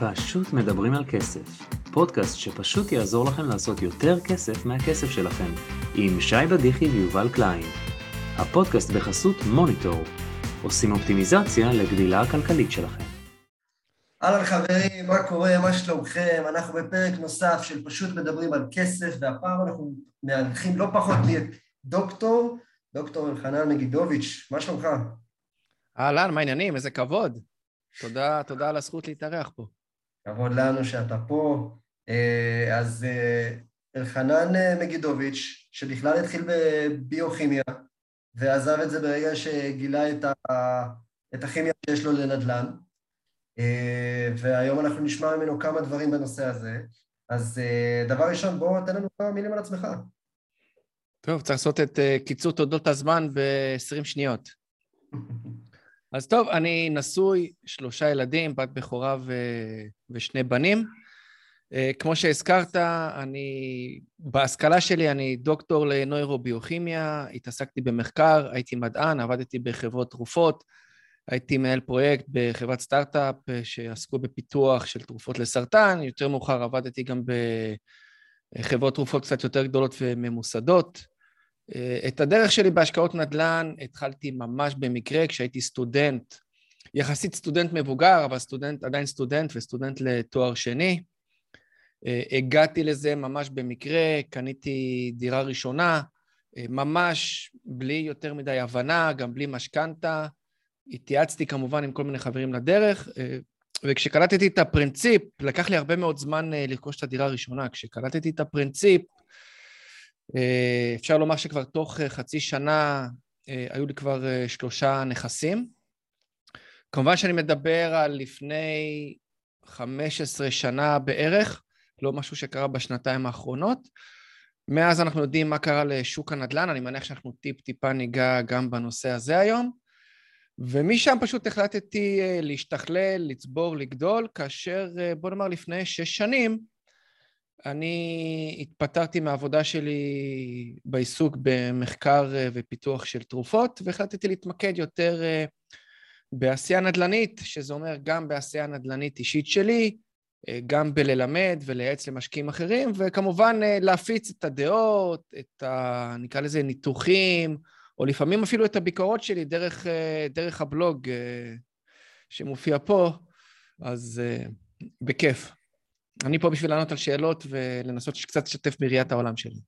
פשוט מדברים על כסף. פודקאסט שפשוט יעזור לכם לעשות יותר כסף מהכסף שלכם. עם שי בדיחי ויובל קליין. הפודקאסט בחסות מוניטור. עושים אופטימיזציה לגדילה הכלכלית שלכם. אהלן חברים, מה קורה? מה שלומכם? אנחנו בפרק נוסף של פשוט מדברים על כסף, והפעם אנחנו מארחים לא פחות מדוקטור, דוקטור אלחנן מגידוביץ', מה שלומך? אהלן, מה העניינים? איזה כבוד. תודה, תודה על הזכות להתארח פה. כבוד לנו שאתה פה. אה, אז אה, אלחנן אה, מגידוביץ', שבכלל התחיל בביוכימיה, ועזב את זה ברגע שגילה את, ה, את הכימיה שיש לו לנדל"ן, והיום אנחנו נשמע ממנו כמה דברים בנושא הזה. אז דבר ראשון, בוא תן לנו כמה מילים על עצמך. טוב, צריך לעשות את קיצור תולדות הזמן ב-20 שניות. אז טוב, אני נשוי, שלושה ילדים, בת בכורה ו... ושני בנים. אה, כמו שהזכרת, אני, בהשכלה שלי אני דוקטור לנוירוביוכימיה, התעסקתי במחקר, הייתי מדען, עבדתי בחברות תרופות, הייתי מנהל פרויקט בחברת סטארט-אפ אה, שעסקו בפיתוח של תרופות לסרטן, יותר מאוחר עבדתי גם בחברות תרופות קצת יותר גדולות וממוסדות. אה, את הדרך שלי בהשקעות נדל"ן התחלתי ממש במקרה כשהייתי סטודנט, יחסית סטודנט מבוגר, אבל סטודנט, עדיין סטודנט וסטודנט לתואר שני. אה, הגעתי לזה ממש במקרה, קניתי דירה ראשונה, אה, ממש בלי יותר מדי הבנה, גם בלי משכנתה. התייעצתי כמובן עם כל מיני חברים לדרך, וכשקלטתי את הפרינציפ, לקח לי הרבה מאוד זמן לרכוש את הדירה הראשונה. כשקלטתי את הפרינציפ, אפשר לומר שכבר תוך אה, חצי שנה אה, היו לי כבר שלושה נכסים. כמובן שאני מדבר על לפני 15 שנה בערך, לא משהו שקרה בשנתיים האחרונות. מאז אנחנו יודעים מה קרה לשוק הנדל"ן, אני מניח שאנחנו טיפ-טיפה ניגע גם בנושא הזה היום. ומשם פשוט החלטתי להשתכלל, לצבור, לגדול, כאשר בוא נאמר לפני שש שנים אני התפטרתי מהעבודה שלי בעיסוק במחקר אה, ופיתוח של תרופות, והחלטתי להתמקד יותר אה, בעשייה נדל"נית, שזה אומר גם בעשייה נדל"נית אישית שלי, אה, גם בללמד ולייעץ למשקיעים אחרים, וכמובן להפיץ את הדעות, את ה... נקרא לזה ניתוחים, או לפעמים אפילו את הביקורות שלי דרך, דרך הבלוג שמופיע פה, אז בכיף. אני פה בשביל לענות על שאלות ולנסות קצת לשתף בראיית העולם שלי.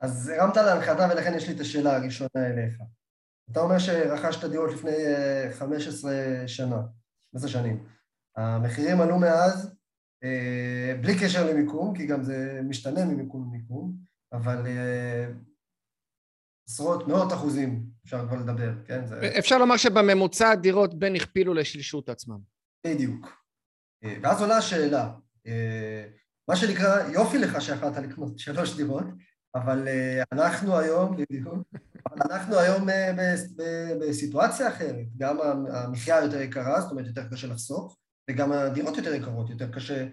אז הרמת להנחתה ולכן יש לי את השאלה הראשונה אליך. אתה אומר שרכשת דירות לפני 15 אה, שנה, 15 שנים. המחירים עלו מאז, אה, בלי קשר למיקום, כי גם זה משתנה ממיקום למיקום, אבל אה, עשרות, מאות אחוזים אפשר כבר לדבר, כן? זה... אפשר לומר שבממוצע הדירות בין הכפילו לשלישו את עצמם. בדיוק. ואז עולה השאלה, מה שנקרא, יופי לך שיכולת לקנות שלוש דירות, אבל אה, אנחנו היום, בדיוק, אנחנו היום אה, בסיטואציה אחרת. גם המחיה יותר יקרה, זאת אומרת, יותר קשה לחסוך, וגם הדירות יותר יקרות, יותר קשה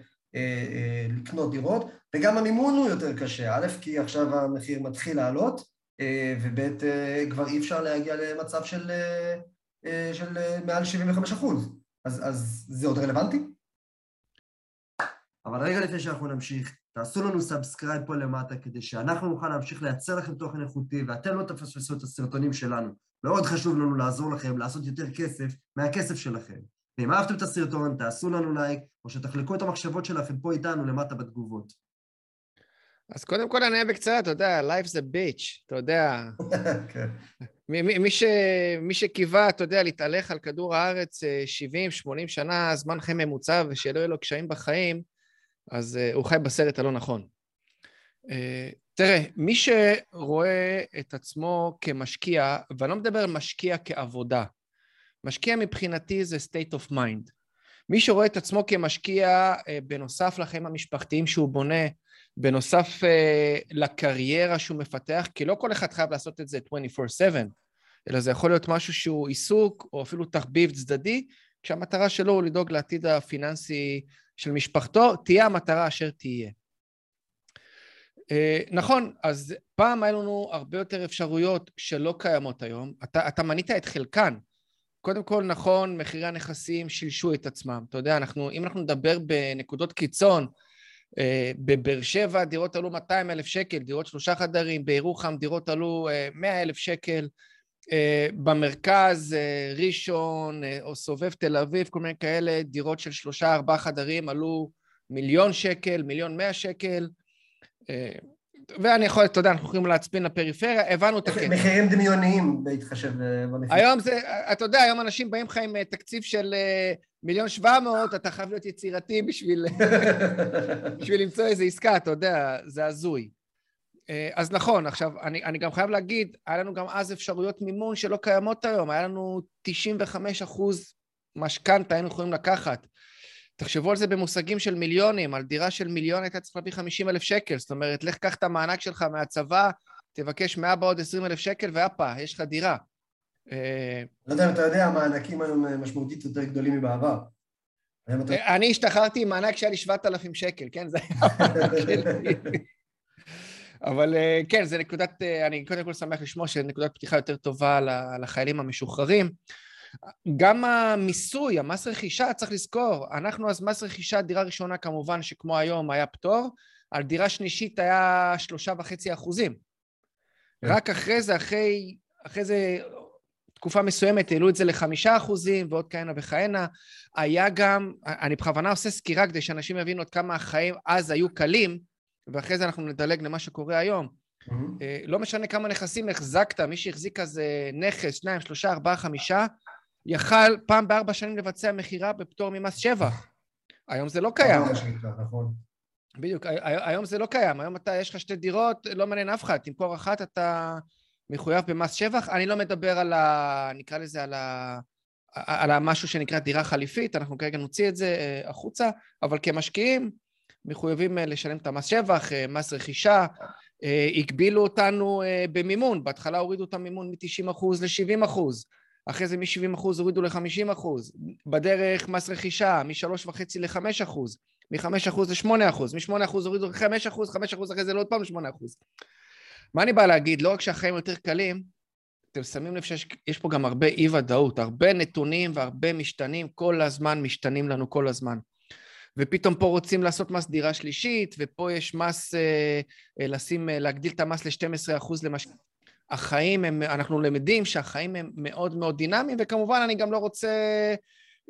לקנות דירות, וגם המימון הוא יותר קשה. א', כי עכשיו המחיר מתחיל לעלות, וב', כבר אי אפשר להגיע למצב של, של מעל 75 אחוז. אז, אז זה עוד רלוונטי? אבל רגע לפני שאנחנו נמשיך, תעשו לנו subscribe פה למטה כדי שאנחנו נוכל להמשיך לייצר לכם תוכן איכותי ואתם לא תפספסו את הסרטונים שלנו. מאוד חשוב לנו לעזור לכם לעשות יותר כסף מהכסף שלכם. ואם אהבתם את הסרטון, תעשו לנו לייק, או שתחלקו את המחשבות שלכם פה איתנו למטה בתגובות. אז קודם כל אני אהיה בקצרה, אתה יודע, life זה ביץ', אתה יודע. כן. מי, מי, ש, מי שקיווה, אתה יודע, להתהלך על כדור הארץ 70-80 אה, שנה, זמן חיים ממוצע, ושלא יהיו לו קשיים בחיים, אז uh, הוא חי בסרט הלא נכון. Uh, תראה, מי שרואה את עצמו כמשקיע, ואני לא מדבר על משקיע כעבודה, משקיע מבחינתי זה state of mind. מי שרואה את עצמו כמשקיע uh, בנוסף לחיים המשפחתיים שהוא בונה, בנוסף uh, לקריירה שהוא מפתח, כי לא כל אחד חייב לעשות את זה 24/7, אלא זה יכול להיות משהו שהוא עיסוק, או אפילו תחביב צדדי, כשהמטרה שלו הוא לדאוג לעתיד הפיננסי של משפחתו, תהיה המטרה אשר תהיה. Uh, נכון, אז פעם היה לנו הרבה יותר אפשרויות שלא קיימות היום. אתה, אתה מנית את חלקן, קודם כל, נכון, מחירי הנכסים שילשו את עצמם. אתה יודע, אנחנו, אם אנחנו נדבר בנקודות קיצון, אה, בבאר שבע דירות עלו 200 אלף שקל, דירות שלושה חדרים, בירוחם דירות עלו 100 אה, אלף שקל, אה, במרכז, ראשון או סובב תל אביב, כל מיני כאלה, דירות של שלושה ארבעה חדרים עלו מיליון שקל, מיליון מאה שקל. ואני יכול, אתה יודע, אנחנו יכולים להצפין לפריפריה, הבנו את הקטע. מחירים דמיוניים בהתחשב במחיר. היום זה, אתה יודע, היום אנשים באים לך עם תקציב של מיליון שבע מאות, אתה חייב להיות יצירתי בשביל, בשביל למצוא איזו עסקה, אתה יודע, זה הזוי. אה, אז נכון, עכשיו, אני, אני גם חייב להגיד, היה לנו גם אז אפשרויות מימון שלא קיימות היום, היה לנו 95 אחוז משכנתה, היינו יכולים לקחת. תחשבו על זה במושגים של מיליונים, על דירה של מיליון הייתה צריך להביא 50 אלף שקל, זאת אומרת, לך קח את המענק שלך מהצבא, תבקש 100 בעוד 20 אלף שקל, והפה, יש לך דירה. אה, לא יודע אם אתה יודע, המענקים היום משמעותית יותר גדולים מבעבר. אה, אני השתחררתי עם מענק שהיה לי 7,000 שקל, כן? זה היה אבל כן, זה נקודת, אני קודם כל שמח לשמוע שנקודת פתיחה יותר טובה לחיילים המשוחררים. גם המיסוי, המס רכישה, צריך לזכור, אנחנו אז מס רכישה, דירה ראשונה כמובן שכמו היום היה פטור, על דירה שלישית היה שלושה וחצי אחוזים. כן. רק אחרי זה, אחרי, אחרי זה תקופה מסוימת העלו את זה לחמישה אחוזים ועוד כהנה וכהנה. היה גם, אני בכוונה עושה סקירה כדי שאנשים יבינו עד כמה החיים אז היו קלים, ואחרי זה אנחנו נדלג למה שקורה היום. Mm-hmm. לא משנה כמה נכסים החזקת, מי שהחזיק אז נכס, שניים, שלושה, ארבעה, חמישה, יכל פעם בארבע שנים לבצע מכירה בפטור ממס שבח. היום זה לא קיים. נכון. בדיוק, היום זה לא קיים. היום אתה, יש לך שתי דירות, לא מעניין אף אחד. תמכור אחת, אתה מחויב במס שבח. אני לא מדבר על ה... נקרא לזה על ה... על המשהו שנקרא דירה חליפית, אנחנו כרגע נוציא את זה אה, החוצה, אבל כמשקיעים מחויבים אה, לשלם את המס שבח, אה, מס רכישה, הגבילו אותנו במימון, בהתחלה הורידו את המימון מ-90% ל-70%, אחרי זה מ-70% הורידו ל-50%, בדרך מס רכישה מ-3.5% ל-5%, מ-5% ל-8%, מ-8% הורידו ל-5%, 5% אחרי זה לעוד פעם 8%. מה אני בא להגיד? לא רק שהחיים יותר קלים, אתם שמים לב שיש פה גם הרבה אי-ודאות, הרבה נתונים והרבה משתנים, כל הזמן משתנים לנו כל הזמן. ופתאום פה רוצים לעשות מס דירה שלישית, ופה יש מס, אה, אה, לשים, אה, להגדיל את המס ל-12% למש... החיים הם, אנחנו למדים שהחיים הם מאוד מאוד דינמיים, וכמובן אני גם לא רוצה,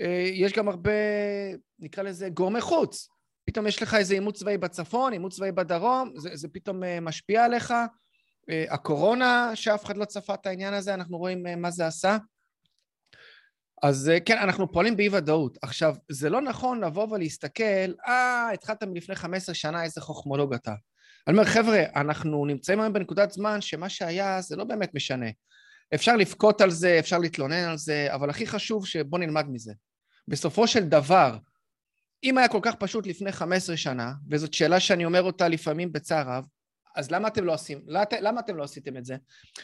אה, יש גם הרבה, נקרא לזה גורמי חוץ. פתאום יש לך איזה עימות צבאי בצפון, עימות צבאי בדרום, זה, זה פתאום אה, משפיע עליך. אה, הקורונה, שאף אחד לא צפה את העניין הזה, אנחנו רואים אה, מה זה עשה. אז אה, כן, אנחנו פועלים באי ודאות. עכשיו, זה לא נכון לבוא ולהסתכל, אה, התחלת מלפני 15 שנה, איזה חוכמולוג אתה. אני אומר, חבר'ה, אנחנו נמצאים היום בנקודת זמן שמה שהיה זה לא באמת משנה. אפשר לבכות על זה, אפשר להתלונן על זה, אבל הכי חשוב שבואו נלמד מזה. בסופו של דבר, אם היה כל כך פשוט לפני 15 שנה, וזאת שאלה שאני אומר אותה לפעמים בצער רב, אז למה אתם לא עושים, למה אתם לא עשיתם את זה?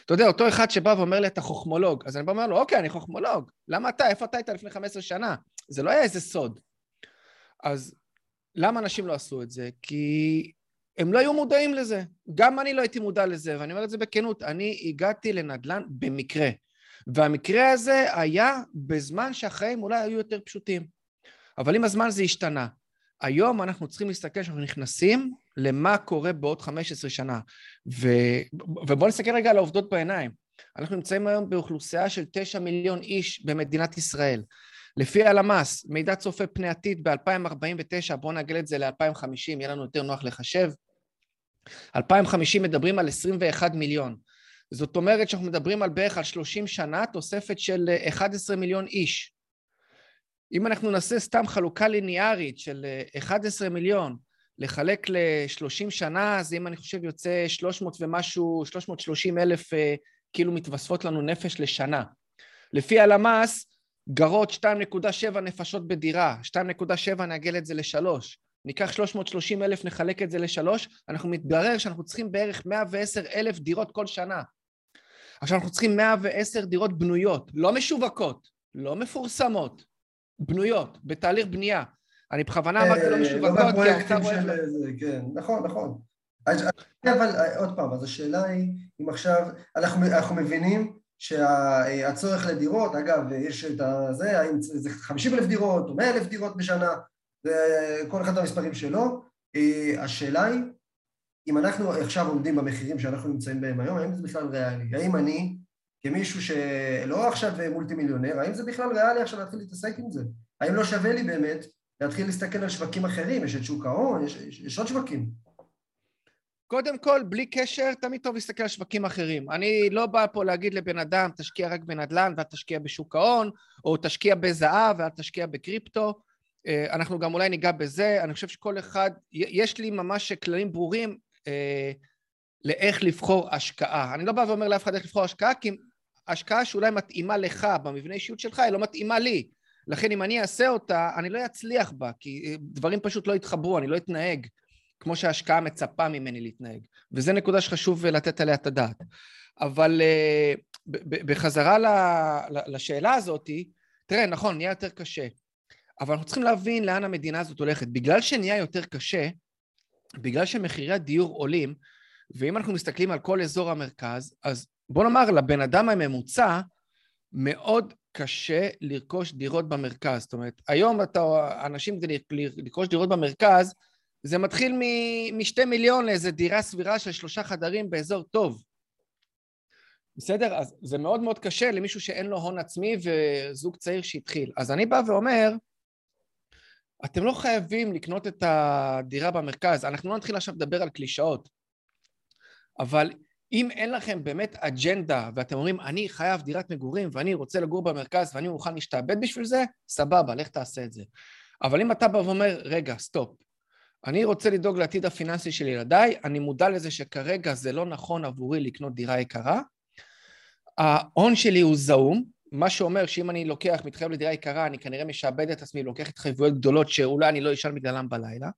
אתה יודע, אותו אחד שבא ואומר לי, אתה חוכמולוג, אז אני בא ואומר לו, אוקיי, אני חוכמולוג, למה אתה, איפה אתה היית לפני 15 שנה? זה לא היה איזה סוד. אז למה אנשים לא עשו את זה? כי הם לא היו מודעים לזה. גם אני לא הייתי מודע לזה, ואני אומר את זה בכנות, אני הגעתי לנדל"ן במקרה. והמקרה הזה היה בזמן שהחיים אולי היו יותר פשוטים. אבל עם הזמן זה השתנה. היום אנחנו צריכים להסתכל שאנחנו נכנסים למה קורה בעוד 15 שנה. ו... ובואו נסתכל רגע על העובדות בעיניים. אנחנו נמצאים היום באוכלוסייה של 9 מיליון איש במדינת ישראל. לפי הלמ"ס, מידע צופה פני עתיד ב-2049, בואו נגל את זה ל-2050, יהיה לנו יותר נוח לחשב. 2050 מדברים על 21 מיליון. זאת אומרת שאנחנו מדברים על בערך על 30 שנה, תוספת של 11 מיליון איש. אם אנחנו נעשה סתם חלוקה ליניארית של 11 אה, מיליון, לחלק ל-30 שנה, אז אם אני חושב יוצא 300 ומשהו, 330 אלף אה, כאילו מתווספות לנו נפש לשנה. לפי הלמ"ס, גרות 2.7 נפשות בדירה, 2.7 נעגל את זה לשלוש. ניקח 330 אלף, נחלק את זה לשלוש, אנחנו מתברר שאנחנו צריכים בערך 110 אלף דירות כל שנה. עכשיו אנחנו צריכים 110 דירות בנויות, לא משווקות, לא מפורסמות, בנויות, בתהליך בנייה. אני בכוונה אמרתי לא אה, משווקות, כי האוצר רואה... כן, נכון, נכון. אבל אה, עוד פעם, אז השאלה היא, אם עכשיו, אנחנו, מבינים שהצורך לדירות, אגב, יש את זה, האם זה 50 אלף דירות או 100 אלף דירות בשנה, וכל אחד המספרים שלו. השאלה היא, אם אנחנו עכשיו עומדים במחירים שאנחנו נמצאים בהם היום, האם זה בכלל ריאלי? האם אני, כמישהו שלא עכשיו מולטי מיליונר, האם זה בכלל ריאלי עכשיו להתחיל להתעסק עם זה? האם לא שווה לי באמת להתחיל להסתכל על שווקים אחרים? יש את שוק ההון, יש, יש, יש עוד שווקים. קודם כל, בלי קשר, תמיד טוב להסתכל על שווקים אחרים. אני לא בא פה להגיד לבן אדם, תשקיע רק בנדל"ן ואל תשקיע בשוק ההון, או תשקיע בזהב ואל תשקיע בקריפטו. אה, אנחנו גם אולי ניגע בזה. אני חושב שכל אחד, יש לי ממש כללים ברורים אה, לאיך לבחור השקעה. אני לא בא ואומר לאף אחד איך לבחור השקעה, כי השקעה שאולי מתאימה לך במבנה אישיות שלך, היא לא מתאימה לי. לכן אם אני אעשה אותה, אני לא אצליח בה, כי אה, דברים פשוט לא יתחברו, אני לא אתנהג כמו שההשקעה מצפה ממני להתנהג. וזו נקודה שחשוב לתת עליה את הדעת. אבל אה, בחזרה לשאלה הזאת, תראה, נכון, נהיה יותר קשה, אבל אנחנו צריכים להבין לאן המדינה הזאת הולכת. בגלל שנהיה יותר קשה, בגלל שמחירי הדיור עולים, ואם אנחנו מסתכלים על כל אזור המרכז, אז בוא נאמר, לבן אדם הממוצע, מאוד קשה לרכוש דירות במרכז. זאת אומרת, היום אתה, אנשים כדי לרכוש דירות במרכז, זה מתחיל משתי מיליון לאיזה דירה סבירה של שלושה חדרים באזור טוב. בסדר? אז זה מאוד מאוד קשה למישהו שאין לו הון עצמי וזוג צעיר שהתחיל. אז אני בא ואומר, אתם לא חייבים לקנות את הדירה במרכז. אנחנו לא נתחיל עכשיו לדבר על קלישאות, אבל אם אין לכם באמת אג'נדה ואתם אומרים, אני חייב דירת מגורים ואני רוצה לגור במרכז ואני מוכן להשתעבד בשביל זה, סבבה, לך תעשה את זה. אבל אם אתה בא ואומר, רגע, סטופ, אני רוצה לדאוג לעתיד הפיננסי של ילדיי, אני מודע לזה שכרגע זה לא נכון עבורי לקנות דירה יקרה, ההון שלי הוא זעום, מה שאומר שאם אני לוקח, מתחייב לדירה יקרה, אני כנראה משעבד את עצמי, לוקח התחייבויות גדולות שאולי אני לא אשאל בגללם בלילה.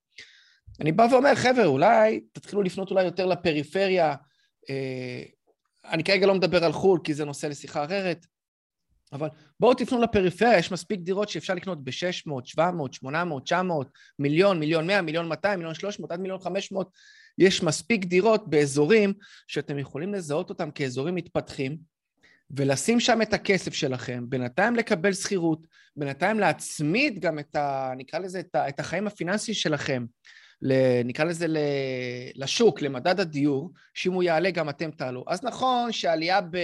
אני בא ואומר, חבר'ה, אולי תתחילו לפנות אולי יותר לפריפריה, אני כרגע לא מדבר על חו"ל, כי זה נושא לשיחה אחרת, אבל בואו תפנו לפריפריה, יש מספיק דירות שאפשר לקנות ב-600, 700, 800, 900, מיליון, מיליון 100, מיליון 200, מיליון 300, עד מיליון 500. יש מספיק דירות באזורים שאתם יכולים לזהות אותם כאזורים מתפתחים, ולשים שם את הכסף שלכם, בינתיים לקבל שכירות, בינתיים להצמיד גם את ה... נקרא לזה, את, ה, את החיים הפיננסיים שלכם, נקרא לזה לשוק, למדד הדיור, שאם הוא יעלה גם אתם תעלו. אז נכון שעלייה ב...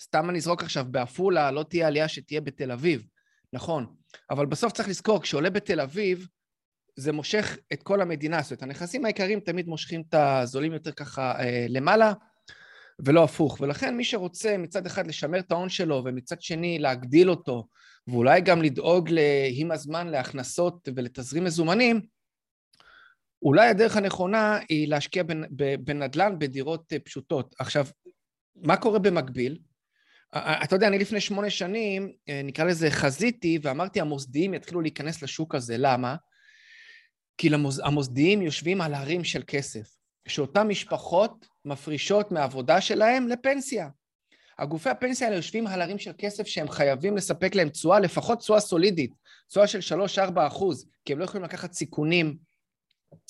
סתם אני אזרוק עכשיו, בעפולה לא תהיה עלייה שתהיה בתל אביב, נכון, אבל בסוף צריך לזכור, כשעולה בתל אביב, זה מושך את כל המדינה, זאת אומרת, הנכסים העיקריים תמיד מושכים את הזולים יותר ככה אה, למעלה, ולא הפוך. ולכן מי שרוצה מצד אחד לשמר את ההון שלו, ומצד שני להגדיל אותו, ואולי גם לדאוג עם הזמן להכנסות ולתזרים מזומנים, אולי הדרך הנכונה היא להשקיע בנדל"ן בדירות אה, פשוטות. עכשיו, מה קורה במקביל? אתה יודע, אני לפני שמונה שנים, אה, נקרא לזה, חזיתי ואמרתי, המוסדיים יתחילו להיכנס לשוק הזה. למה? כי למוס... המוסדיים יושבים על הרים של כסף, שאותן משפחות מפרישות מהעבודה שלהם לפנסיה. הגופי הפנסיה האלה יושבים על הרים של כסף שהם חייבים לספק להם תשואה, לפחות תשואה סולידית, תשואה של 3-4 אחוז, כי הם לא יכולים לקחת סיכונים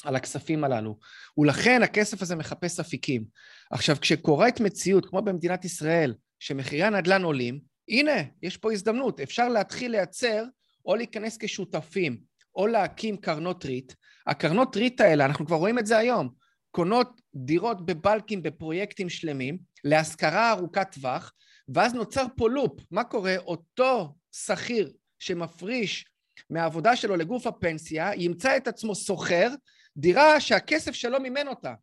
על הכספים הללו. ולכן הכסף הזה מחפש אפיקים. עכשיו, כשקורית מציאות, כמו במדינת ישראל, שמחירי הנדל"ן עולים, הנה, יש פה הזדמנות, אפשר להתחיל לייצר או להיכנס כשותפים או להקים קרנות ריט. הקרנות ריט האלה, אנחנו כבר רואים את זה היום, קונות דירות בבלקים בפרויקטים שלמים, להשכרה ארוכת טווח, ואז נוצר פה לופ. מה קורה? אותו שכיר שמפריש מהעבודה שלו לגוף הפנסיה, ימצא את עצמו שוכר דירה שהכסף שלו מימן אותה.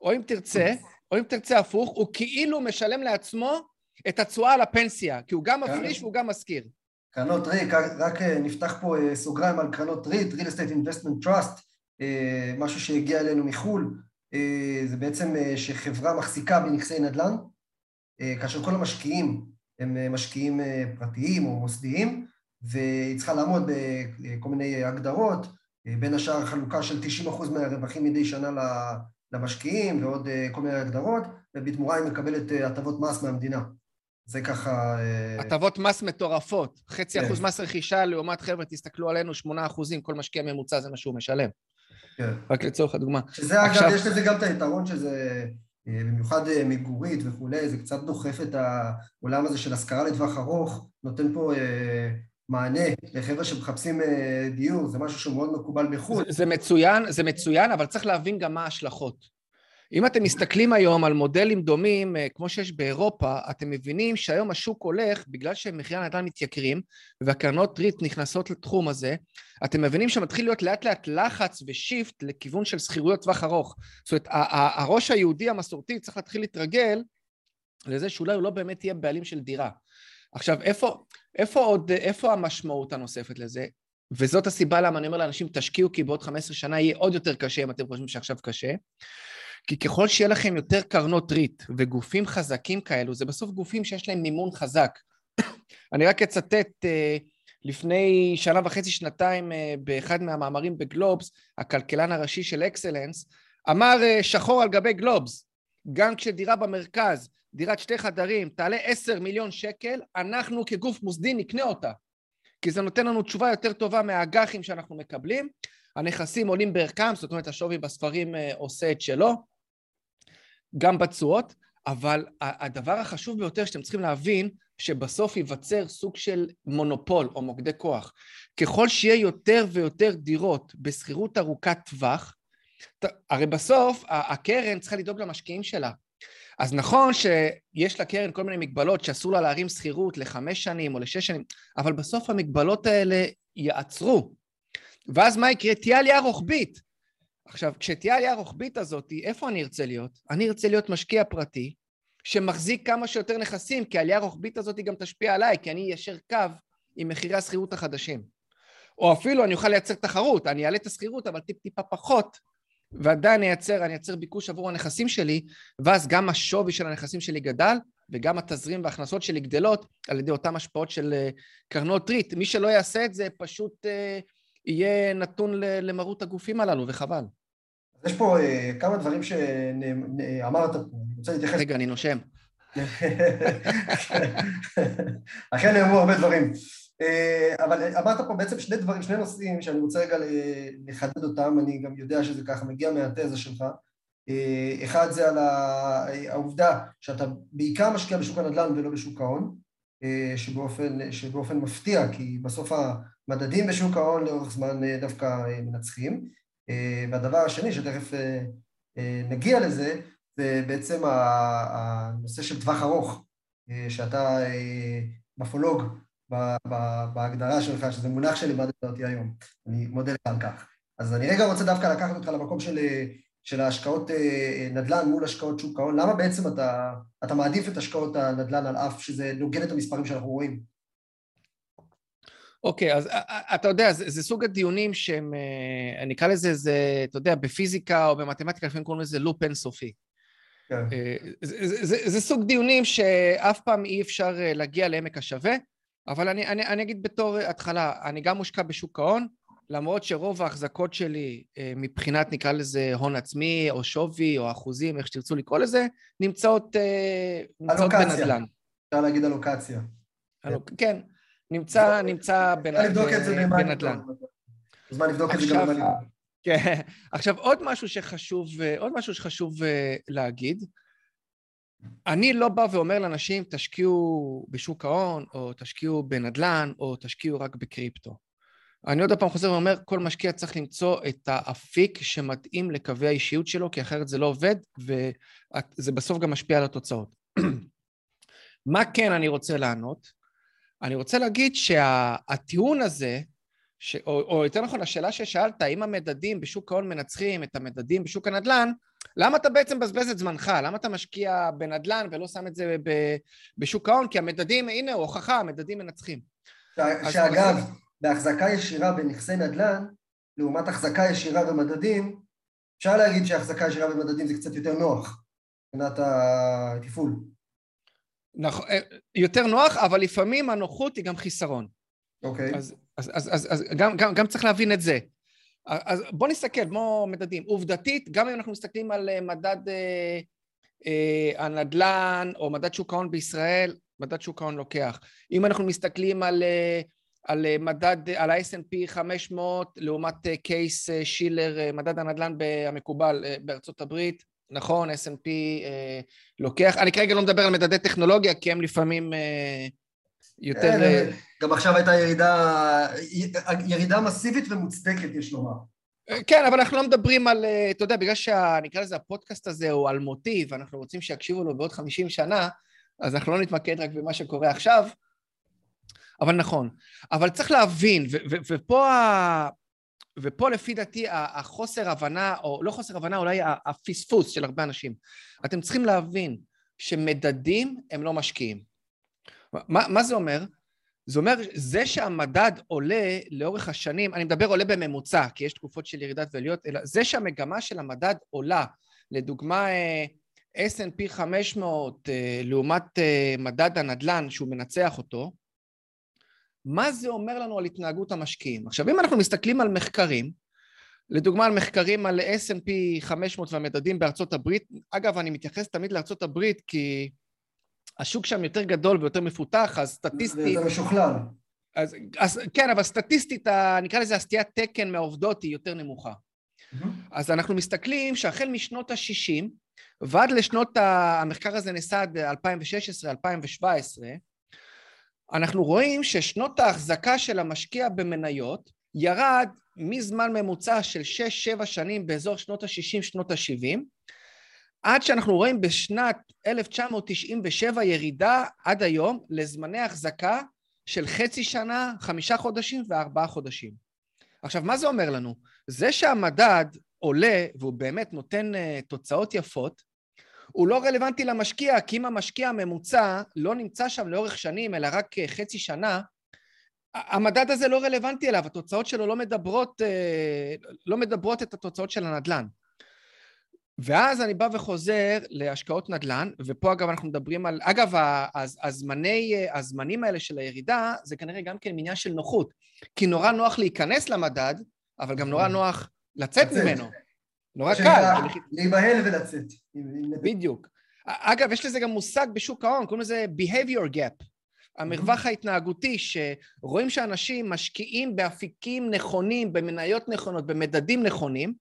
או אם תרצה, או אם תרצה הפוך, הוא כאילו משלם לעצמו את התשואה על הפנסיה, כי הוא גם מפריש והוא גם משכיר. קרנות ריט, רק אה, נפתח פה אה, סוגריים על קרנות ריט, real estate investment trust, אה, משהו שהגיע אלינו מחו"ל, זה בעצם שחברה מחזיקה בנכסי נדל"ן, כאשר כל המשקיעים הם משקיעים פרטיים או מוסדיים, והיא צריכה לעמוד בכל מיני הגדרות, בין השאר חלוקה של 90% מהרווחים מדי שנה למשקיעים ועוד כל מיני הגדרות, ובתמורה היא מקבלת הטבות מס מהמדינה. זה ככה... אה, הטבות מס מטורפות. חצי כן. אחוז מס רכישה לעומת חבר'ה, תסתכלו עלינו, שמונה אחוזים, כל משקיע ממוצע זה מה שהוא משלם. כן. רק לצורך הדוגמה. שזה עכשיו... אגב, יש לזה גם את היתרון שזה במיוחד מגורית וכולי, זה קצת דוחף את העולם הזה של השכרה לטווח ארוך, נותן פה מענה לחבר'ה שמחפשים דיור, זה משהו שהוא מאוד מקובל בחו"ל. זה, זה מצוין, זה מצוין, אבל צריך להבין גם מה ההשלכות. אם אתם מסתכלים היום על מודלים דומים, אה, כמו שיש באירופה, אתם מבינים שהיום השוק הולך, בגלל שמחירי הנדל"ן מתייקרים, והקרנות ריט נכנסות לתחום הזה, אתם מבינים שמתחיל להיות לאט לאט לחץ ושיפט לכיוון של שכירויות טווח ארוך. זאת אומרת, הראש היהודי המסורתי צריך להתחיל להתרגל לזה שאולי הוא לא באמת יהיה בעלים של דירה. עכשיו, איפה, איפה עוד, איפה המשמעות הנוספת לזה? וזאת הסיבה למה אני אומר לאנשים, תשקיעו כי בעוד 15 שנה יהיה עוד יותר קשה אם אתם חושבים שעכשיו קשה. כי ככל שיהיה לכם יותר קרנות ריט וגופים חזקים כאלו, זה בסוף גופים שיש להם מימון חזק. אני רק אצטט, אה, לפני שנה וחצי, שנתיים, אה, באחד מהמאמרים בגלובס, הכלכלן הראשי של אקסלנס, אמר אה, שחור על גבי גלובס, גם כשדירה במרכז, דירת שתי חדרים, תעלה עשר מיליון שקל, אנחנו כגוף מוסדי נקנה אותה. כי זה נותן לנו תשובה יותר טובה מהאג"חים שאנחנו מקבלים. הנכסים עולים בערכם, זאת אומרת השווי בספרים עושה את שלו. גם בתשואות, אבל הדבר החשוב ביותר שאתם צריכים להבין, שבסוף ייווצר סוג של מונופול או מוקדי כוח. ככל שיהיה יותר ויותר דירות בשכירות ארוכת טווח, הרי בסוף הקרן צריכה לדאוג למשקיעים שלה. אז נכון שיש לקרן כל מיני מגבלות שאסור לה להרים שכירות לחמש שנים או לשש שנים, אבל בסוף המגבלות האלה יעצרו. ואז מה יקרה? תהיה עלייה רוחבית. עכשיו, כשתהיה העלייה הרוחבית הזאת, איפה אני ארצה להיות? אני ארצה להיות משקיע פרטי, שמחזיק כמה שיותר נכסים, כי העלייה הרוחבית הזאת גם תשפיע עליי, כי אני איישר קו עם מחירי השכירות החדשים. או אפילו אני אוכל לייצר תחרות, אני אעלה את השכירות, אבל טיפ-טיפה פחות, ועדיין אני אייצר, אני אייצר ביקוש עבור הנכסים שלי, ואז גם השווי של הנכסים שלי גדל, וגם התזרים וההכנסות שלי גדלות על ידי אותן השפעות של אה, קרנות ריט. מי שלא יעשה את זה פשוט אה, יהיה נתון למרות הגופים הללו, וחבל. יש פה uh, כמה דברים שאמרת פה, אני רוצה להתייחס... רגע, אני נושם. אכן נאמרו הרבה דברים. Uh, אבל אמרת פה בעצם שני דברים, שני נושאים שאני רוצה רגע לחדד אותם, אני גם יודע שזה ככה מגיע מהתזה שלך. Uh, אחד זה על העובדה שאתה בעיקר משקיע בשוק הנדל"ן ולא בשוק ההון, uh, שבאופן, שבאופן מפתיע, כי בסוף המדדים בשוק ההון לאורך זמן דווקא מנצחים. אה, והדבר השני, שתכף אה, אה, נגיע לזה, זה בעצם הנושא של טווח ארוך, שאתה בפולוג, בהגדרה שלך, שזה מונח שלימדת אותי היום. אני מודה לך על כך. אז אני רגע רוצה דווקא לקחת אותך למקום של, של ההשקעות נדל"ן מול השקעות שוק ההון. למה בעצם אתה, אתה מעדיף את השקעות הנדל"ן על אף שזה נוגד את המספרים שאנחנו רואים? אוקיי, okay, אז אתה יודע, זה, זה סוג הדיונים שהם, אני אקרא לזה, זה, אתה יודע, בפיזיקה או במתמטיקה, לפעמים קוראים לזה לופ אינסופי. כן. זה, זה, זה, זה סוג דיונים שאף פעם אי אפשר להגיע לעמק השווה, אבל אני, אני, אני אגיד בתור התחלה, אני גם מושקע בשוק ההון, למרות שרוב ההחזקות שלי מבחינת נקרא לזה הון עצמי או שווי או אחוזים, איך שתרצו לקרוא לזה, נמצאות, נמצאות בנדל"ן. אפשר להגיד אלוקציה. אלוק, כן. נמצא, נמצא בנדל"ן. זמן לבדוק את זה גם בנדל"ן. כן. עכשיו, עוד משהו שחשוב, עוד משהו שחשוב אה, להגיד, אני לא בא ואומר לאנשים, תשקיעו בשוק ההון, או תשקיעו בנדל"ן, או תשקיעו רק בקריפטו. אני עוד פעם חוזר ואומר, כל משקיע צריך למצוא את האפיק שמתאים לקווי האישיות שלו, כי אחרת זה לא עובד, וזה בסוף גם משפיע על התוצאות. מה כן אני רוצה לענות? אני רוצה להגיד שהטיעון שה, הזה, ש, או, או יותר נכון, השאלה ששאלת, האם המדדים בשוק ההון מנצחים את המדדים בשוק הנדל"ן, למה אתה בעצם מבזבז את זמנך? למה אתה משקיע בנדל"ן ולא שם את זה בשוק ההון? כי המדדים, הנה, הוכחה, המדדים מנצחים. שאגב, אז... בהחזקה ישירה בנכסי נדל"ן, לעומת החזקה ישירה במדדים, אפשר להגיד שהחזקה ישירה במדדים זה קצת יותר נוח מבחינת התפעול. נכון, אה, יותר נוח, אבל לפעמים הנוחות היא גם חיסרון. אוקיי. אז, אז, אז, אז, אז גם, גם, גם צריך להבין את זה. אז בואו נסתכל, כמו מדדים. עובדתית, גם אם אנחנו מסתכלים על אה, מדד אה, אה, הנדל"ן או מדד שוק ההון בישראל, מדד שוק ההון לוקח. אם אנחנו מסתכלים על, אה, על מדד, על ה-S&P 500 לעומת קייס שילר, מדד הנדל"ן המקובל בארצות הברית, נכון, S&P אה, לוקח, אני כרגע לא מדבר על מדדי טכנולוגיה, כי הם לפעמים אה, יותר... כן, אה, גם עכשיו הייתה ירידה, ירידה מסיבית ומוצדקת, יש לומר. כן, אבל אנחנו לא מדברים על, אה, אתה יודע, בגלל שנקרא לזה הפודקאסט הזה הוא אלמותי, ואנחנו רוצים שיקשיבו לו בעוד 50 שנה, אז אנחנו לא נתמקד רק במה שקורה עכשיו, אבל נכון. אבל צריך להבין, ו- ו- ופה, ה- ופה לפי דעתי החוסר הבנה, או לא חוסר הבנה, אולי הפספוס של הרבה אנשים. אתם צריכים להבין שמדדים הם לא משקיעים. מה, מה זה אומר? זה אומר, זה שהמדד עולה לאורך השנים, אני מדבר עולה בממוצע, כי יש תקופות של ירידת ועליות, אלא זה שהמגמה של המדד עולה, לדוגמה S&P 500 לעומת אה, מדד הנדל"ן שהוא מנצח אותו, מה זה אומר לנו על התנהגות המשקיעים? עכשיו, אם אנחנו מסתכלים על מחקרים, לדוגמה על מחקרים על S&P 500 והמדדים בארצות הברית, אגב, אני מתייחס תמיד לארצות הברית כי השוק שם יותר גדול ויותר מפותח, אז סטטיסטית... זה יותר משוכלל. אז, אז כן, אבל סטטיסטית, נקרא לזה הסטיית תקן מהעובדות היא יותר נמוכה. Mm-hmm. אז אנחנו מסתכלים שהחל משנות ה-60 ועד לשנות, ה... המחקר הזה נעשה עד 2016-2017, אנחנו רואים ששנות ההחזקה של המשקיע במניות ירד מזמן ממוצע של 6-7 שנים באזור שנות ה-60, שנות ה-70, עד שאנחנו רואים בשנת 1997 ירידה עד היום לזמני החזקה של חצי שנה, חמישה חודשים וארבעה חודשים. עכשיו, מה זה אומר לנו? זה שהמדד עולה והוא באמת נותן uh, תוצאות יפות, הוא לא רלוונטי למשקיע, כי אם המשקיע הממוצע לא נמצא שם לאורך שנים, אלא רק uh, חצי שנה, המדד הזה לא רלוונטי אליו, התוצאות שלו לא מדברות, uh, לא מדברות את התוצאות של הנדל"ן. ואז אני בא וחוזר להשקעות נדל"ן, ופה אגב אנחנו מדברים על, אגב הזמני, הזמנים האלה של הירידה זה כנראה גם כן עניין של נוחות, כי נורא נוח להיכנס למדד, אבל גם נורא נוח לצאת ממנו. נורא קל. להיבהל ולצאת. בדיוק. אגב, יש לזה גם מושג בשוק ההון, קוראים לזה behavior gap. המרווח ההתנהגותי, שרואים שאנשים משקיעים באפיקים נכונים, במניות נכונות, במדדים נכונים,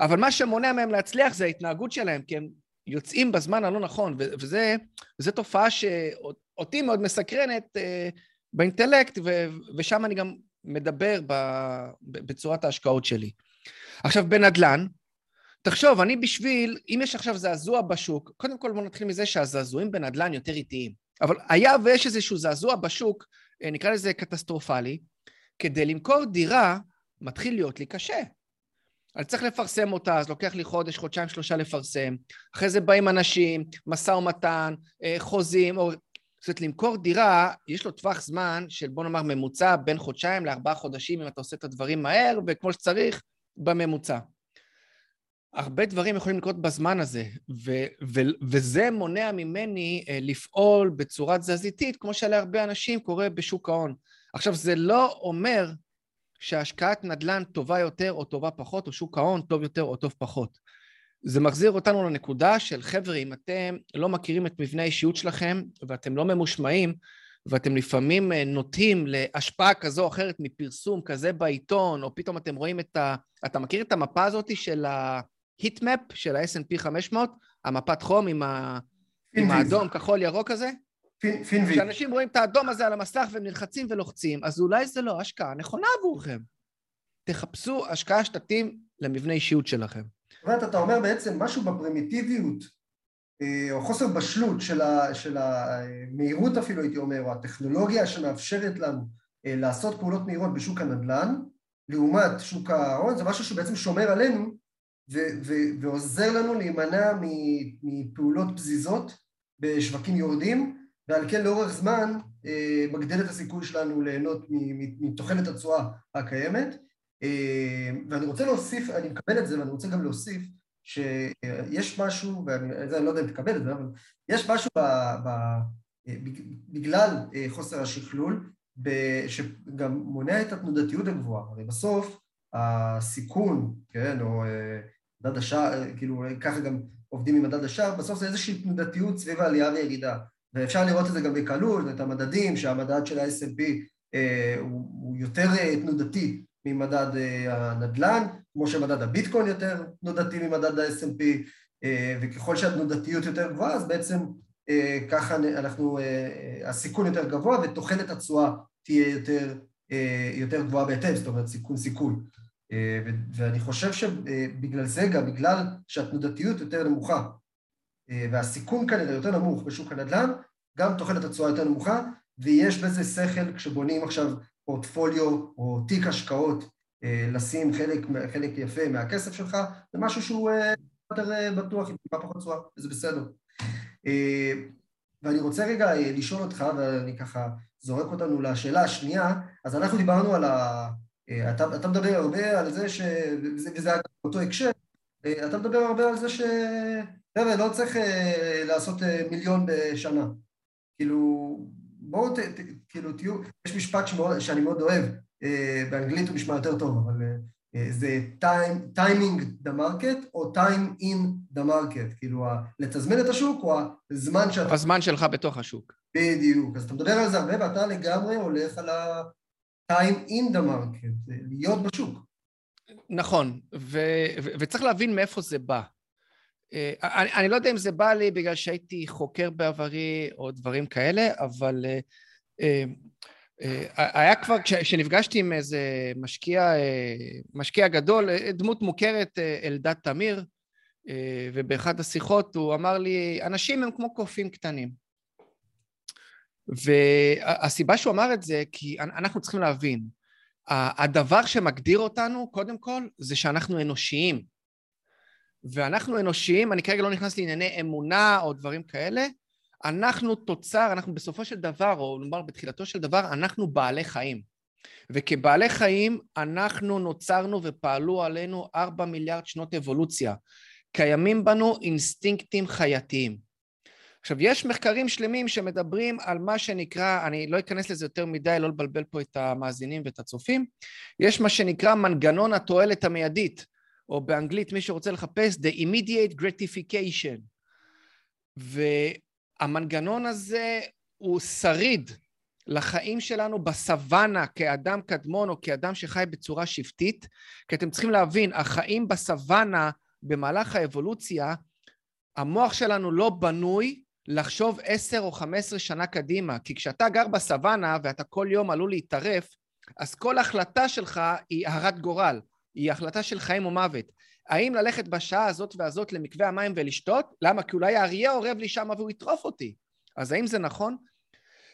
אבל מה שמונע מהם להצליח זה ההתנהגות שלהם, כי הם יוצאים בזמן הלא נכון, וזו תופעה שאותי מאוד מסקרנת אה, באינטלקט, ושם אני גם מדבר בצורת ההשקעות שלי. עכשיו, בנדל"ן, תחשוב, אני בשביל, אם יש עכשיו זעזוע בשוק, קודם כל בוא נתחיל מזה שהזעזועים בנדל"ן יותר איטיים. אבל היה ויש איזשהו זעזוע בשוק, אה, נקרא לזה קטסטרופלי, כדי למכור דירה מתחיל להיות לי קשה. אני צריך לפרסם אותה, אז לוקח לי חודש, חודשיים, שלושה לפרסם. אחרי זה באים אנשים, משא ומתן, אה, חוזים, או... זאת אומרת, למכור דירה, יש לו טווח זמן של בוא נאמר ממוצע בין חודשיים לארבעה חודשים, אם אתה עושה את הדברים מהר, וכמו שצריך, בממוצע. הרבה דברים יכולים לקרות בזמן הזה, ו- ו- וזה מונע ממני אה, לפעול בצורה תזזיתית, כמו שלהרבה אנשים קורה בשוק ההון. עכשיו, זה לא אומר שהשקעת נדל"ן טובה יותר או טובה פחות, או שוק ההון טוב יותר או טוב פחות. זה מחזיר אותנו לנקודה של חבר'ה, אם אתם לא מכירים את מבנה האישיות שלכם ואתם לא ממושמעים, ואתם לפעמים אה, נוטים להשפעה כזו או אחרת מפרסום כזה בעיתון, או פתאום אתם רואים את ה... אתה מכיר את המפה הזאת של ההיטמפ של ה-S&P 500? המפת חום עם, ה... עם האדום, כחול, ירוק הזה? פינבי. כשאנשים רואים את האדום הזה על המסך והם נלחצים ולוחצים, אז אולי זה לא השקעה נכונה עבורכם. תחפשו השקעה שתתאים למבנה אישיות שלכם. זאת אומרת, אתה אומר בעצם משהו בפרימיטיביות, אה, או חוסר בשלות של, ה, של המהירות אפילו, הייתי אומר, או הטכנולוגיה שמאפשרת לנו אה, לעשות פעולות מהירות בשוק הנדל"ן, לעומת שוק ההון, זה משהו שבעצם שומר עלינו ו- ו- ועוזר לנו להימנע מפעולות פזיזות בשווקים יורדים, ועל כן לאורך זמן אה, מגדיל את הסיכוי שלנו ליהנות מתוחלת התשואה הקיימת. אה, ואני רוצה להוסיף, אני מקבל את זה, ואני רוצה גם להוסיף שיש משהו, ואני לא יודע אם תקבל את זה, אבל יש משהו ב, ב, בגלל אה, חוסר השכלול, שגם מונע את התנודתיות הגבוהה. הרי בסוף הסיכון, כן, או מדד השער, כאילו ככה גם עובדים עם מדד השער, בסוף זה איזושהי תנודתיות סביב העלייה וירידה. ואפשר לראות את זה גם בקלות, את המדדים, שהמדד של ה-S&P אה, הוא, הוא יותר אה, תנודתי ממדד אה, הנדל"ן, כמו שמדד הביטקוין יותר תנודתי ממדד ה-S&P, וככל שהתנודתיות יותר גבוהה, אז בעצם ככה אנחנו, הסיכון יותר גבוה ותוחלת התשואה תהיה יותר, יותר גבוהה בהתאם, זאת אומרת סיכון סיכון. ואני חושב שבגלל זה גם, בגלל שהתנודתיות יותר נמוכה והסיכון כנראה יותר נמוך בשוק הנדל"ן, גם תוחלת התשואה יותר נמוכה, ויש בזה שכל כשבונים עכשיו פורטפוליו או תיק השקעות, לשים חלק, חלק יפה מהכסף שלך, זה משהו שהוא יותר בטוח, עם טיפה פחות תשואה, וזה בסדר. ואני רוצה רגע לשאול אותך, ואני ככה זורק אותנו לשאלה השנייה, אז אנחנו דיברנו על ה... אתה, אתה מדבר הרבה על זה ש... וזה, וזה אותו הקשר, אתה מדבר הרבה על זה ש... חבר'ה, לא צריך לעשות מיליון בשנה. כאילו, בואו, כאילו, תהיו, יש משפט שמאוד, שאני מאוד אוהב, באנגלית הוא נשמע יותר טוב, אבל זה time, timing the market או time in the market, כאילו לתזמן את השוק או הזמן שאתה... הזמן שלך בתוך השוק. בדיוק, אז אתה מדבר על זה הרבה ואתה לגמרי הולך על ה-time in the market, להיות בשוק. נכון, ו- ו- וצריך להבין מאיפה זה בא. אני, אני לא יודע אם זה בא לי בגלל שהייתי חוקר בעברי או דברים כאלה, אבל היה כבר, כשנפגשתי עם איזה משקיע, משקיע גדול, דמות מוכרת, אלדד תמיר, ובאחד השיחות הוא אמר לי, אנשים הם כמו קופים קטנים. והסיבה שהוא אמר את זה, כי אנחנו צריכים להבין, הדבר שמגדיר אותנו, קודם כל, זה שאנחנו אנושיים. ואנחנו אנושיים, אני כרגע לא נכנס לענייני אמונה או דברים כאלה, אנחנו תוצר, אנחנו בסופו של דבר, או נאמר בתחילתו של דבר, אנחנו בעלי חיים. וכבעלי חיים אנחנו נוצרנו ופעלו עלינו ארבע מיליארד שנות אבולוציה. קיימים בנו אינסטינקטים חייתיים. עכשיו, יש מחקרים שלמים שמדברים על מה שנקרא, אני לא אכנס לזה יותר מדי, לא לבלבל פה את המאזינים ואת הצופים, יש מה שנקרא מנגנון התועלת המיידית, או באנגלית, מי שרוצה לחפש, The Immediate Gratification. והמנגנון הזה הוא שריד לחיים שלנו בסוואנה כאדם קדמון או כאדם שחי בצורה שבטית, כי אתם צריכים להבין, החיים בסוואנה במהלך האבולוציה, המוח שלנו לא בנוי לחשוב עשר או חמש עשרה שנה קדימה, כי כשאתה גר בסוואנה ואתה כל יום עלול להתערף, אז כל החלטה שלך היא הרת גורל. היא החלטה של חיים או מוות. האם ללכת בשעה הזאת והזאת למקווה המים ולשתות? למה? כי אולי האריה אורב לי שם והוא יטרוף אותי. אז האם זה נכון?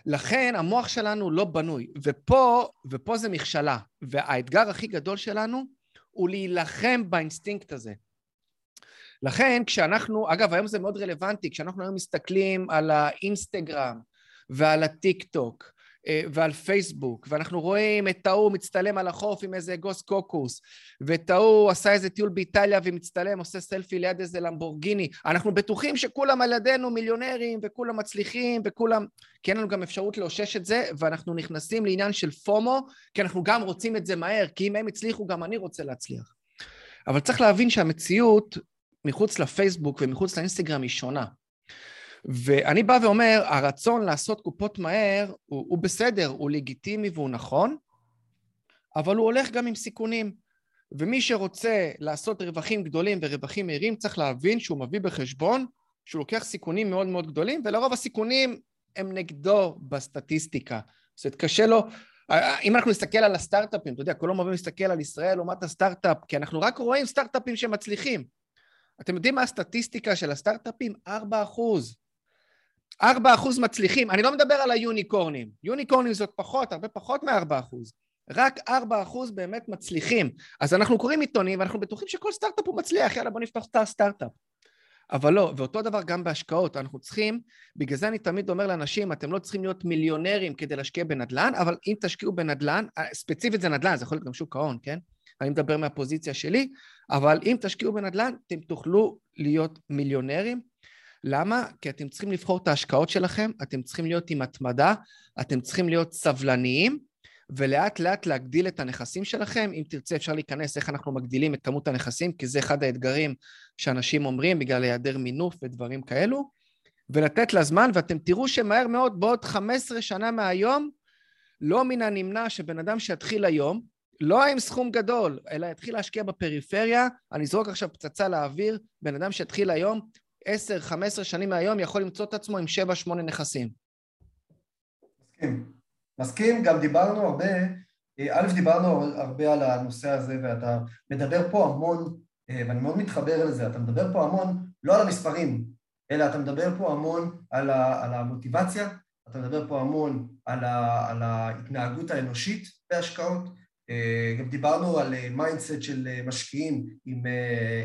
לכן המוח שלנו לא בנוי, ופה, ופה זה מכשלה, והאתגר הכי גדול שלנו הוא להילחם באינסטינקט הזה. לכן כשאנחנו, אגב היום זה מאוד רלוונטי, כשאנחנו היום מסתכלים על האינסטגרם ועל הטיק טוק ועל פייסבוק, ואנחנו רואים את ההוא מצטלם על החוף עם איזה אגוז קוקוס, ואת ההוא עשה איזה טיול באיטליה ומצטלם, עושה סלפי ליד איזה למבורגיני. אנחנו בטוחים שכולם על ידינו מיליונרים, וכולם מצליחים, וכולם... כי אין לנו גם אפשרות לאושש את זה, ואנחנו נכנסים לעניין של FOMO, כי אנחנו גם רוצים את זה מהר, כי אם הם הצליחו, גם אני רוצה להצליח. אבל צריך להבין שהמציאות מחוץ לפייסבוק ומחוץ לאינסטגרם היא שונה. ואני בא ואומר, הרצון לעשות קופות מהר הוא, הוא בסדר, הוא לגיטימי והוא נכון, אבל הוא הולך גם עם סיכונים. ומי שרוצה לעשות רווחים גדולים ורווחים מהירים, צריך להבין שהוא מביא בחשבון שהוא לוקח סיכונים מאוד מאוד גדולים, ולרוב הסיכונים הם נגדו בסטטיסטיקה. זאת אומרת, קשה לו... אם אנחנו נסתכל על הסטארט-אפים, אתה יודע, כולם אוהבים להסתכל על ישראל לעומת הסטארט-אפ, כי אנחנו רק רואים סטארט-אפים שמצליחים. אתם יודעים מה הסטטיסטיקה של הסטארט-אפים? 4 אחוז. 4 אחוז מצליחים. אני לא מדבר על היוניקורנים. יוניקורנים זאת פחות, הרבה פחות מ-4 אחוז. רק 4 אחוז באמת מצליחים. אז אנחנו קוראים עיתונים ואנחנו בטוחים שכל סטארט-אפ הוא מצליח, יאללה בוא נפתח את הסטארט-אפ. אבל לא, ואותו דבר גם בהשקעות, אנחנו צריכים, בגלל זה אני תמיד אומר לאנשים, אתם לא צריכים להיות מיליונרים כדי להשקיע בנדל"ן, אבל אם תשקיעו בנדל"ן, ספציפית זה נדל"ן, זה יכול להיות גם שוק ההון, כן? אני מדבר מהפוזיציה שלי, אבל אם תשקיעו בנדל"ן, אתם תוכלו להיות מיליונרים. למה? כי אתם צריכים לבחור את ההשקעות שלכם, אתם צריכים להיות עם התמדה, אתם צריכים להיות סבלניים, ולאט לאט להגדיל את הנכסים שלכם. אם תרצה אפשר להיכנס איך אנחנו מגדילים את כמות הנכסים, כי זה אחד האתגרים שאנשים אומרים בגלל היעדר מינוף ודברים כאלו, ולתת לה זמן, ואתם תראו שמהר מאוד, בעוד 15 שנה מהיום, לא מן הנמנע שבן אדם שיתחיל היום, לא עם סכום גדול, אלא יתחיל להשקיע בפריפריה, אני אזרוק עכשיו פצצה לאוויר, בן אדם שיתחיל היום, 10-15 שנים מהיום יכול למצוא את עצמו עם 7-8 נכסים. מסכים. מסכים, גם דיברנו הרבה, אה, א', דיברנו הרבה על הנושא הזה, ואתה מדבר פה המון, אה, ואני מאוד מתחבר לזה, אתה מדבר פה המון, לא על המספרים, אלא אתה מדבר פה המון על, ה, על המוטיבציה, אתה מדבר פה המון על, ה, על ההתנהגות האנושית בהשקעות, אה, גם דיברנו על mindset של משקיעים עם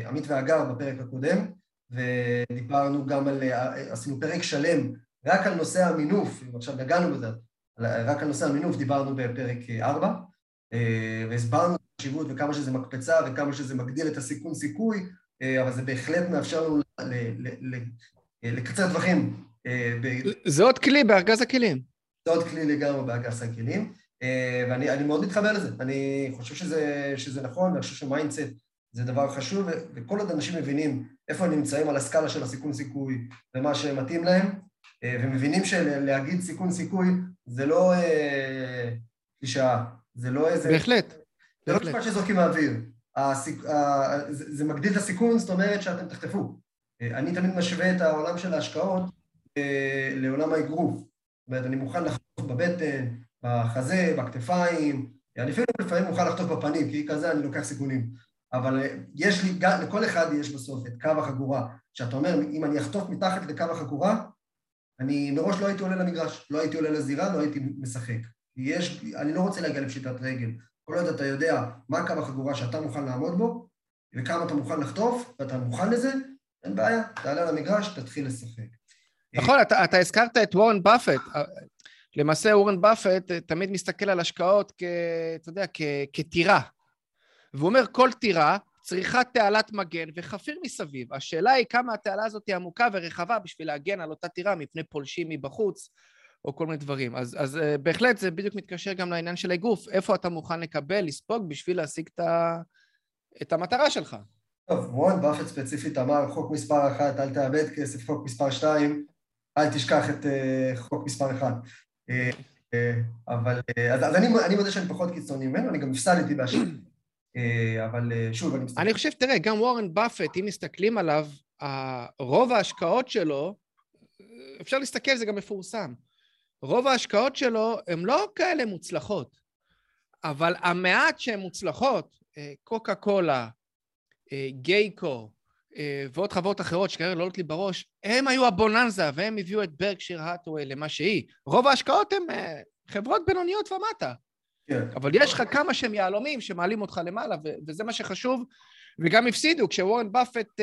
עמית ואגר בפרק הקודם, ודיברנו גם על, עשינו פרק שלם רק על נושא המינוף, עכשיו נגענו בזה, רק על נושא המינוף דיברנו בפרק 4, אה, והסברנו את החשיבות וכמה שזה מקפצה וכמה שזה מגדיל את הסיכון סיכוי, אה, אבל זה בהחלט מאפשר לנו לקצר טווחים. אה, זה עוד כלי בארגז הכלים. זה עוד כלי לגמרי בארגז הכלים, ואני מאוד מתחבר לזה. אני חושב שזה, שזה נכון, ואני חושב ש mindset זה דבר חשוב, וכל עוד אנשים מבינים איפה הם נמצאים על הסקאלה של הסיכון סיכוי ומה שמתאים להם, ומבינים שלהגיד סיכון סיכוי זה לא קלישאה, זה לא איזה... בהחלט. זה לא משפט שזורקים מהאוויר. הסיק... ה... זה, זה מגדיל את הסיכון, זאת אומרת שאתם תחטפו. אני תמיד משווה את העולם של ההשקעות אה, לעולם האגרוף. זאת אומרת, אני מוכן לחטוף בבטן, בחזה, בכתפיים, אני אפילו לפעמים מוכן לחטוף בפנים, כי כזה אני לוקח סיכונים. אבל אה, יש לי, לכל אחד יש בסוף את קו החגורה. שאתה אומר, אם אני אחטוף מתחת לקו החגורה, אני מראש לא הייתי עולה למגרש, לא הייתי עולה לזירה, לא הייתי משחק. יש, אני לא רוצה להגיע לפשיטת רגל. כל עוד אתה יודע מה קו החגורה שאתה מוכן לעמוד בו, וכמה אתה מוכן לחטוף, ואתה מוכן לזה, אין בעיה, תעלה למגרש, תתחיל לשחק. נכון, אתה, אתה הזכרת את וורן באפט. למעשה וורן באפט תמיד מסתכל על השקעות כ... אתה יודע, כ... כטירה. והוא אומר, כל טירה צריכה תעלת מגן וחפיר מסביב. השאלה היא כמה התעלה הזאת היא עמוקה ורחבה בשביל להגן על אותה טירה מפני פולשים מבחוץ, או כל מיני דברים. אז, אז uh, בהחלט זה בדיוק מתקשר גם לעניין של האגרוף, איפה אתה מוכן לקבל, לספוג, בשביל להשיג את, ה... את המטרה שלך. טוב, וורן באפט ספציפית אמר, חוק מספר אחת, אל תאבד כסף, חוק מספר שתיים, אל תשכח את uh, חוק מספר אחד. Uh, uh, אבל, uh, אז, אז אני, אני מודה שאני פחות קיצוני ממנו, אני גם הפסדתי בהשאלה. Uh, אבל uh, שוב, אני מסתכל. אני חושב, תראה, גם וורן באפט, אם מסתכלים עליו, רוב ההשקעות שלו, אפשר להסתכל, זה גם מפורסם. רוב ההשקעות שלו הן לא כאלה מוצלחות, אבל המעט שהן מוצלחות, אה, קוקה קולה, אה, גייקו אה, ועוד חברות אחרות שכרגע לא עולות לי בראש, הם היו הבוננזה והם הביאו את ברקשיר האטווי למה שהיא. רוב ההשקעות הן חברות בינוניות ומטה. כן. אבל יש לך כמה שהם יהלומים שמעלים אותך למעלה, וזה מה שחשוב. וגם הפסידו, כשוורן באפט,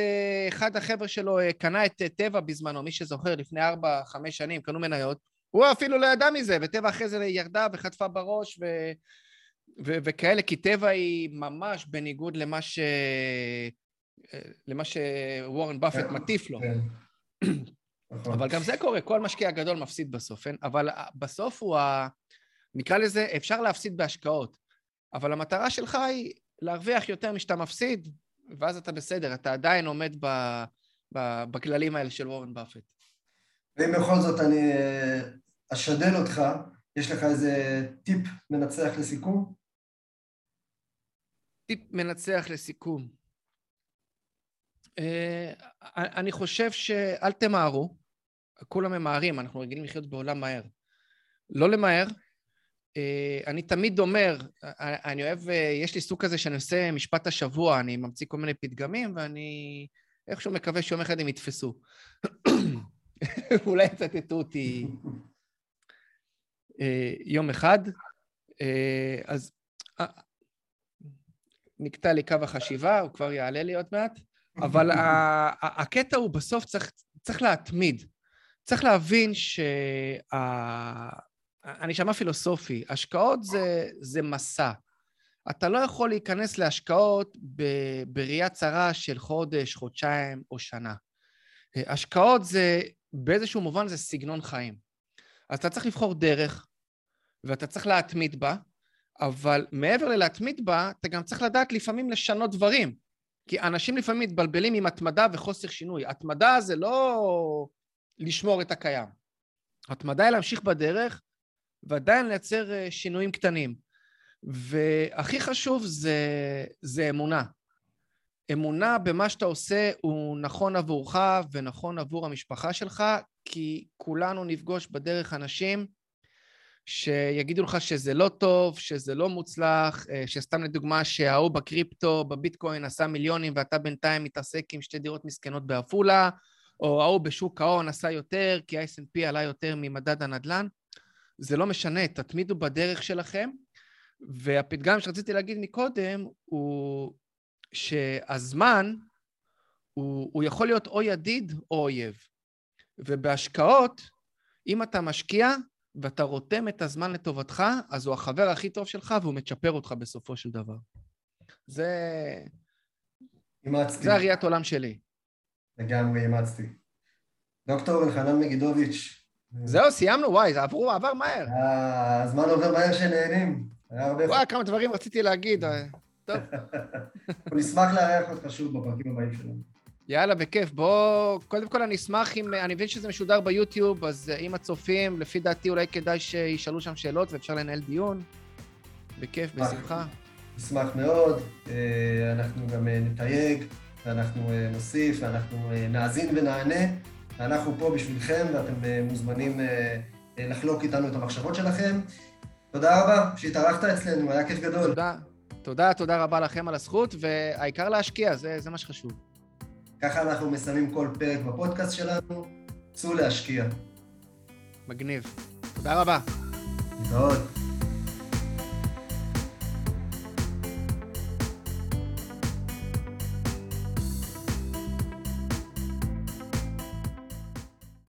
אחד החבר'ה שלו קנה את טבע בזמנו, מי שזוכר, לפני ארבע, חמש שנים, קנו מניות, הוא אפילו לא ידע מזה, וטבע אחרי זה ירדה וחטפה בראש ו... ו... וכאלה, כי טבע היא ממש בניגוד למה ש... למה שוורן באפט כן, מטיף לו. כן. אבל גם זה קורה, כל משקיע גדול מפסיד בסוף, אין? אבל בסוף הוא ה... נקרא לזה, אפשר להפסיד בהשקעות, אבל המטרה שלך היא להרוויח יותר משאתה מפסיד, ואז אתה בסדר, אתה עדיין עומד ב... ב... בכללים האלה של וורן באפט. ואם בכל זאת אני אשדל אותך, יש לך איזה טיפ מנצח לסיכום? טיפ מנצח לסיכום. Uh, אני חושב שאל תמהרו, כולם ממהרים, אנחנו רגילים לחיות בעולם מהר. לא למהר. Uh, אני תמיד אומר, אני אוהב, יש לי סוג כזה שאני עושה משפט השבוע, אני ממציא כל מיני פתגמים, ואני איכשהו מקווה שיום אחד הם יתפסו. אולי יצטטו אותי אה, יום אחד. אה, אז אה, נקטע לי קו החשיבה, הוא כבר יעלה לי עוד מעט, אבל הקטע הוא בסוף צריך, צריך להתמיד. צריך להבין שה... אני שמע פילוסופי, השקעות זה, זה מסע. אתה לא יכול להיכנס להשקעות בראייה צרה של חודש, חודשיים או שנה. השקעות זה, באיזשהו מובן זה סגנון חיים. אז אתה צריך לבחור דרך, ואתה צריך להתמיד בה, אבל מעבר ללהתמיד בה, אתה גם צריך לדעת לפעמים לשנות דברים. כי אנשים לפעמים מתבלבלים עם התמדה וחוסר שינוי. התמדה זה לא לשמור את הקיים. התמדה היא להמשיך בדרך ועדיין לייצר אה, שינויים קטנים. והכי חשוב זה, זה אמונה. אמונה במה שאתה עושה הוא נכון עבורך ונכון עבור המשפחה שלך, כי כולנו נפגוש בדרך אנשים שיגידו לך שזה לא טוב, שזה לא מוצלח, אה, שסתם לדוגמה שההוא בקריפטו, בביטקוין עשה מיליונים ואתה בינתיים מתעסק עם שתי דירות מסכנות בעפולה, או ההוא בשוק ההון עשה יותר כי ה-S&P עלה יותר ממדד הנדל"ן. זה לא משנה, תתמידו בדרך שלכם. והפתגם שרציתי להגיד מקודם הוא שהזמן הוא, הוא יכול להיות או ידיד או אויב. ובהשקעות, אם אתה משקיע ואתה רותם את הזמן לטובתך, אז הוא החבר הכי טוב שלך והוא מצ'פר אותך בסופו של דבר. זה... אימצתי. זה הראיית עולם שלי. לגמרי אימצתי. דוקטור אלחנן מגידוביץ'. זהו, סיימנו, וואי, זה עברו, עבר מהר. אה, הזמן עובר מהר שנהנים. וואי, כמה דברים רציתי להגיד. אה, טוב, נשמח לארח אותך שוב בפרקים הבאים שלנו. יאללה, בכיף. בוא, קודם כל אני אשמח אם, אני מבין שזה משודר ביוטיוב, אז אה, אם הצופים, לפי דעתי אולי כדאי שישאלו שם שאלות ואפשר לנהל דיון. בכיף, בשמחה. נשמח מאוד, אה, אנחנו גם אה, נתייג, ואנחנו אה, נוסיף, ואנחנו אה, נאזין ונענה, ואנחנו פה בשבילכם, ואתם אה, מוזמנים אה, אה, לחלוק איתנו את המחשבות שלכם. תודה רבה שהתארחת אצלנו, היה כיף גדול. תודה, תודה, תודה רבה לכם על הזכות, והעיקר להשקיע, זה, זה מה שחשוב. ככה אנחנו מסיימים כל פרק בפודקאסט שלנו. צאו להשקיע. מגניב. תודה רבה. להתראות.